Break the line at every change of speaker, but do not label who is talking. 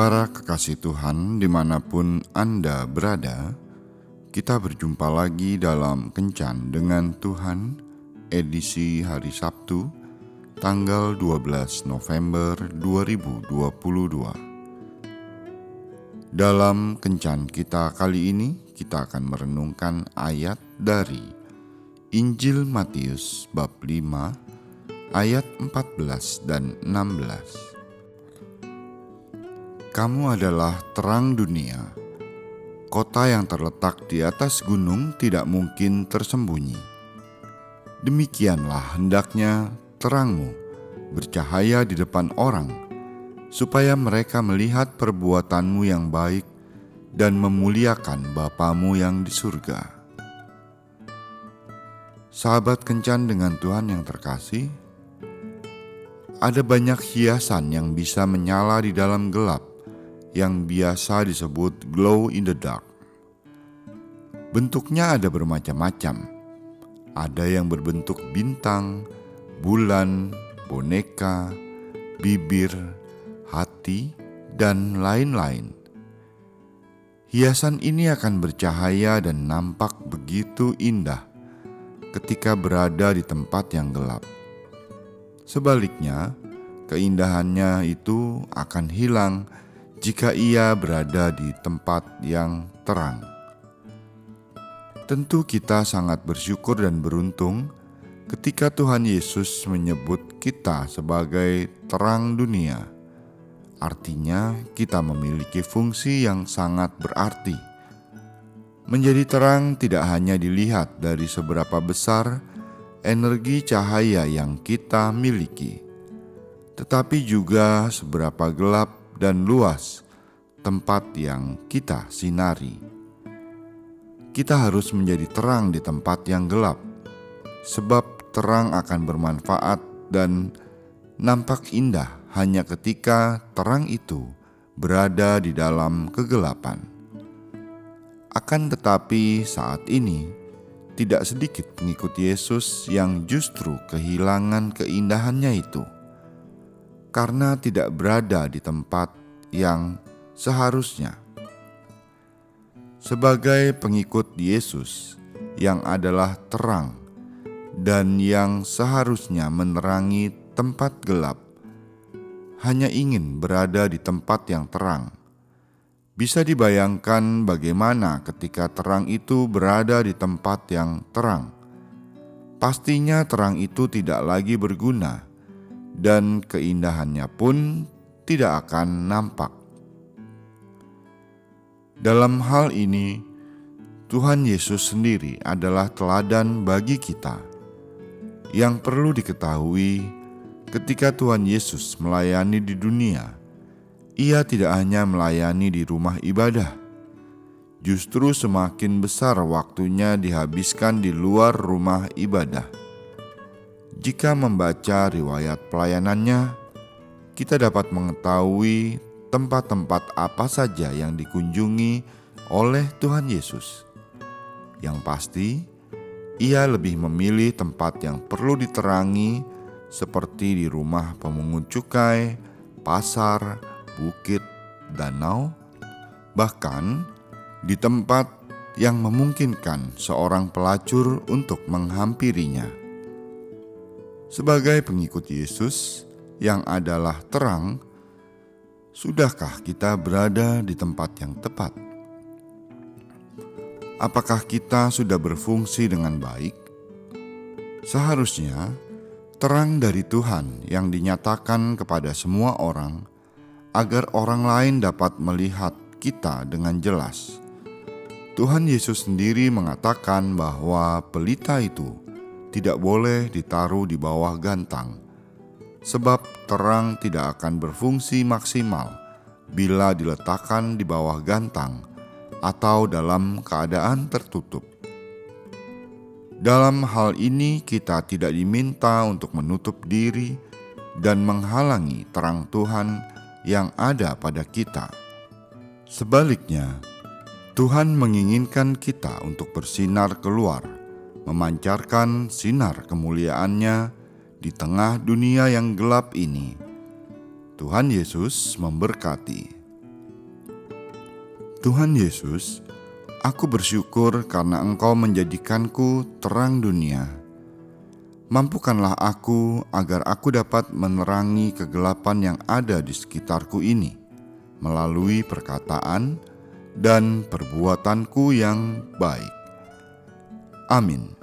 Para kekasih Tuhan, di mana pun Anda berada, kita berjumpa lagi dalam Kencan dengan Tuhan, edisi hari Sabtu, tanggal 12 November 2022. Dalam Kencan kita kali ini, kita akan merenungkan ayat dari Injil Matius bab 5 ayat 14 dan 16. Kamu adalah terang dunia. Kota yang terletak di atas gunung tidak mungkin tersembunyi. Demikianlah hendaknya terangmu bercahaya di depan orang, supaya mereka melihat perbuatanmu yang baik dan memuliakan Bapamu yang di surga. Sahabat kencan dengan Tuhan yang terkasih, ada banyak hiasan yang bisa menyala di dalam gelap yang biasa disebut glow in the dark. Bentuknya ada bermacam-macam. Ada yang berbentuk bintang, bulan, boneka, bibir, hati, dan lain-lain. Hiasan ini akan bercahaya dan nampak begitu indah ketika berada di tempat yang gelap. Sebaliknya, keindahannya itu akan hilang jika ia berada di tempat yang terang. Tentu kita sangat bersyukur dan beruntung ketika Tuhan Yesus menyebut kita sebagai terang dunia. Artinya, kita memiliki fungsi yang sangat berarti. Menjadi terang tidak hanya dilihat dari seberapa besar energi cahaya yang kita miliki, tetapi juga seberapa gelap dan luas tempat yang kita sinari. Kita harus menjadi terang di tempat yang gelap, sebab terang akan bermanfaat dan nampak indah hanya ketika terang itu berada di dalam kegelapan. Akan tetapi, saat ini tidak sedikit pengikut Yesus yang justru kehilangan keindahannya itu karena tidak berada di tempat yang seharusnya. Sebagai pengikut Yesus yang adalah terang dan yang seharusnya menerangi tempat gelap, hanya ingin berada di tempat yang terang. Bisa dibayangkan bagaimana ketika terang itu berada di tempat yang terang. Pastinya terang itu tidak lagi berguna dan keindahannya pun tidak akan nampak. Dalam hal ini, Tuhan Yesus sendiri adalah teladan bagi kita. Yang perlu diketahui, ketika Tuhan Yesus melayani di dunia, Ia tidak hanya melayani di rumah ibadah, justru semakin besar waktunya dihabiskan di luar rumah ibadah jika membaca riwayat pelayanannya, kita dapat mengetahui tempat-tempat apa saja yang dikunjungi oleh Tuhan Yesus. Yang pasti, ia lebih memilih tempat yang perlu diterangi, seperti di rumah pemungut cukai, pasar, bukit, danau, bahkan di tempat yang memungkinkan seorang pelacur untuk menghampirinya. Sebagai pengikut Yesus yang adalah terang, sudahkah kita berada di tempat yang tepat? Apakah kita sudah berfungsi dengan baik? Seharusnya terang dari Tuhan yang dinyatakan kepada semua orang, agar orang lain dapat melihat kita dengan jelas. Tuhan Yesus sendiri mengatakan bahwa pelita itu tidak boleh ditaruh di bawah gantang, sebab terang tidak akan berfungsi maksimal bila diletakkan di bawah gantang atau dalam keadaan tertutup. Dalam hal ini, kita tidak diminta untuk menutup diri dan menghalangi terang Tuhan yang ada pada kita. Sebaliknya, Tuhan menginginkan kita untuk bersinar keluar memancarkan sinar kemuliaannya di tengah dunia yang gelap ini. Tuhan Yesus memberkati. Tuhan Yesus, aku bersyukur karena Engkau menjadikanku terang dunia. Mampukanlah aku agar aku dapat menerangi kegelapan yang ada di sekitarku ini melalui perkataan dan perbuatanku yang baik. Amin.